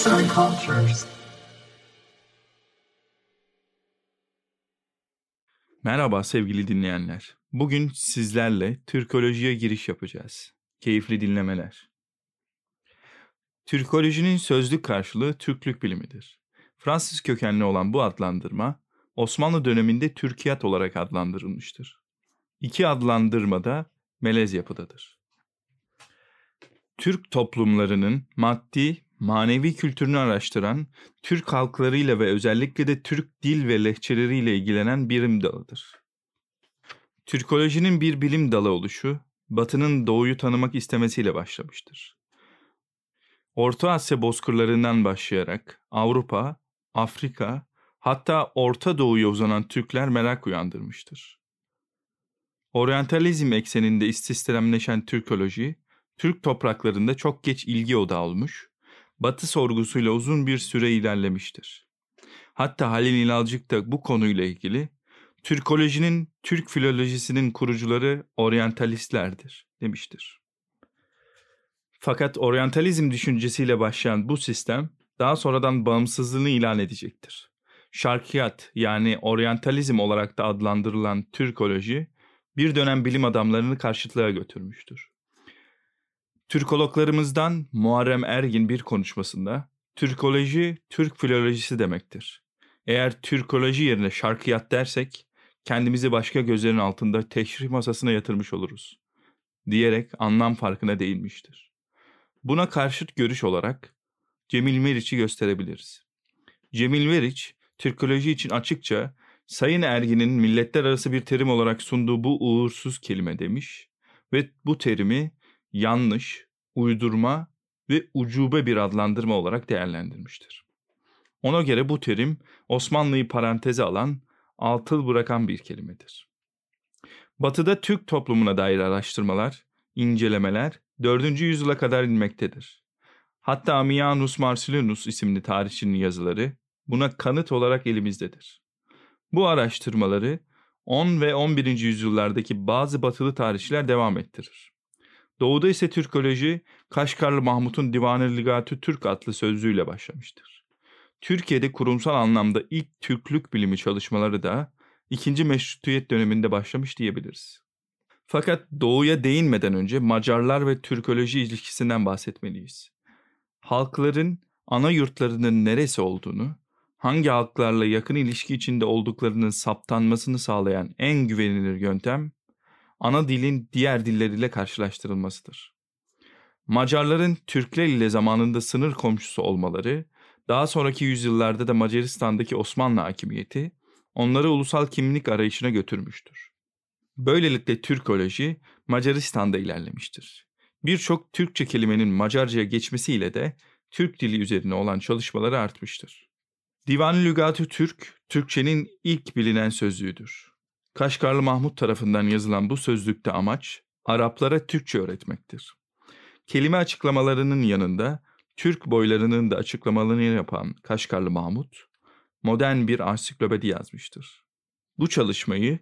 Arts and Cultures. Merhaba sevgili dinleyenler. Bugün sizlerle Türkolojiye giriş yapacağız. Keyifli dinlemeler. Türkolojinin sözlük karşılığı Türklük bilimidir. Fransız kökenli olan bu adlandırma Osmanlı döneminde Türkiyat olarak adlandırılmıştır. İki adlandırma da melez yapıdadır. Türk toplumlarının maddi, manevi kültürünü araştıran, Türk halklarıyla ve özellikle de Türk dil ve lehçeleriyle ilgilenen bilim dalıdır. Türkolojinin bir bilim dalı oluşu, Batı'nın doğuyu tanımak istemesiyle başlamıştır. Orta Asya bozkırlarından başlayarak Avrupa, Afrika, hatta Orta Doğu'ya uzanan Türkler merak uyandırmıştır. Oryantalizm ekseninde istislemleşen Türkoloji, Türk topraklarında çok geç ilgi odağı olmuş, Batı sorgusuyla uzun bir süre ilerlemiştir. Hatta Halil İnalcık da bu konuyla ilgili Türkolojinin, Türk filolojisinin kurucuları oryantalistlerdir demiştir. Fakat oryantalizm düşüncesiyle başlayan bu sistem daha sonradan bağımsızlığını ilan edecektir. Şarkiyat yani oryantalizm olarak da adlandırılan Türkoloji bir dönem bilim adamlarını karşıtlığa götürmüştür. Türkologlarımızdan Muharrem Ergin bir konuşmasında Türkoloji Türk filolojisi demektir. Eğer Türkoloji yerine şarkiyat dersek kendimizi başka gözlerin altında teşrih masasına yatırmış oluruz diyerek anlam farkına değinmiştir. Buna karşıt görüş olarak Cemil Meriç'i gösterebiliriz. Cemil Meriç, Türkoloji için açıkça Sayın Ergin'in milletler arası bir terim olarak sunduğu bu uğursuz kelime demiş ve bu terimi yanlış, uydurma ve ucube bir adlandırma olarak değerlendirmiştir. Ona göre bu terim Osmanlı'yı paranteze alan, altıl bırakan bir kelimedir. Batı'da Türk toplumuna dair araştırmalar, incelemeler 4. yüzyıla kadar inmektedir. Hatta Ammianus Marcellinus isimli tarihçinin yazıları buna kanıt olarak elimizdedir. Bu araştırmaları 10 ve 11. yüzyıllardaki bazı batılı tarihçiler devam ettirir. Doğuda ise Türkoloji, Kaşgarlı Mahmut'un Divan-ı Ligatü Türk adlı sözlüğüyle başlamıştır. Türkiye'de kurumsal anlamda ilk Türklük bilimi çalışmaları da ikinci meşrutiyet döneminde başlamış diyebiliriz. Fakat doğuya değinmeden önce Macarlar ve Türkoloji ilişkisinden bahsetmeliyiz. Halkların ana yurtlarının neresi olduğunu, hangi halklarla yakın ilişki içinde olduklarının saptanmasını sağlayan en güvenilir yöntem ana dilin diğer dilleriyle karşılaştırılmasıdır. Macarların Türkler ile zamanında sınır komşusu olmaları, daha sonraki yüzyıllarda da Macaristan'daki Osmanlı hakimiyeti onları ulusal kimlik arayışına götürmüştür. Böylelikle Türkoloji Macaristan'da ilerlemiştir. Birçok Türkçe kelimenin Macarca'ya geçmesiyle de Türk dili üzerine olan çalışmaları artmıştır. Divan-ı Lügat-ı Türk, Türkçenin ilk bilinen sözlüğüdür. Kaşgarlı Mahmut tarafından yazılan bu sözlükte amaç Araplara Türkçe öğretmektir. Kelime açıklamalarının yanında Türk boylarının da açıklamalarını yapan Kaşgarlı Mahmut, modern bir ansiklopedi yazmıştır. Bu çalışmayı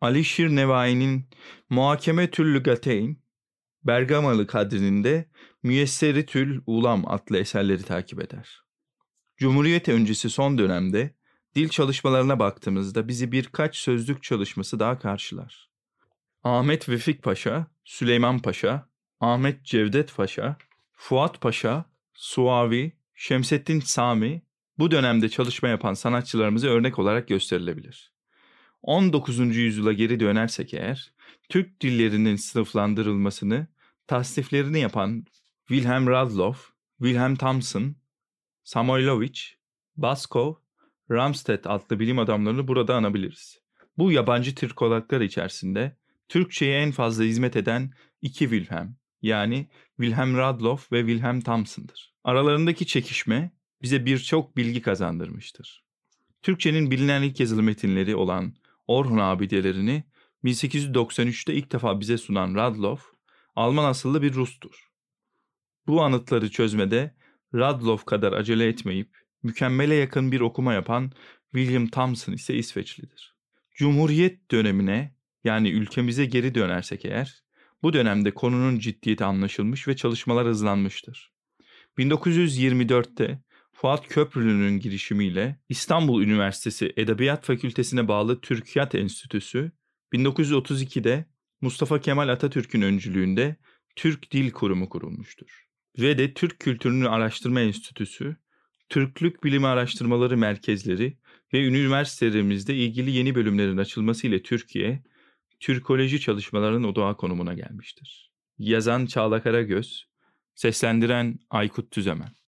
Ali Şir Nevai'nin Muhakeme Tül Lügateyn, Bergamalı kadrinde Müyesseri Tül Ulam adlı eserleri takip eder. Cumhuriyet öncesi son dönemde Dil çalışmalarına baktığımızda bizi birkaç sözlük çalışması daha karşılar. Ahmet Vefik Paşa, Süleyman Paşa, Ahmet Cevdet Paşa, Fuat Paşa, Suavi, Şemsettin Sami bu dönemde çalışma yapan sanatçılarımıza örnek olarak gösterilebilir. 19. yüzyıla geri dönersek eğer, Türk dillerinin sınıflandırılmasını, tasniflerini yapan Wilhelm Radloff, Wilhelm Thomson, Samoilovich, Baskov Ramstedt adlı bilim adamlarını burada anabiliriz. Bu yabancı Türkologlar içerisinde Türkçe'ye en fazla hizmet eden iki Wilhelm yani Wilhelm Radloff ve Wilhelm Thomson'dır. Aralarındaki çekişme bize birçok bilgi kazandırmıştır. Türkçenin bilinen ilk yazılı metinleri olan Orhun abidelerini 1893'te ilk defa bize sunan Radloff, Alman asıllı bir Rus'tur. Bu anıtları çözmede Radloff kadar acele etmeyip mükemmele yakın bir okuma yapan William Thomson ise İsveçlidir. Cumhuriyet dönemine yani ülkemize geri dönersek eğer bu dönemde konunun ciddiyeti anlaşılmış ve çalışmalar hızlanmıştır. 1924'te Fuat Köprülü'nün girişimiyle İstanbul Üniversitesi Edebiyat Fakültesine bağlı Türkiyat Enstitüsü 1932'de Mustafa Kemal Atatürk'ün öncülüğünde Türk Dil Kurumu kurulmuştur. Ve de Türk Kültürünü Araştırma Enstitüsü, Türklük Bilimi Araştırmaları Merkezleri ve üniversitelerimizde ilgili yeni bölümlerin açılması ile Türkiye, Türkoloji çalışmalarının odağı konumuna gelmiştir. Yazan Çağla Karagöz, seslendiren Aykut Tüzemen.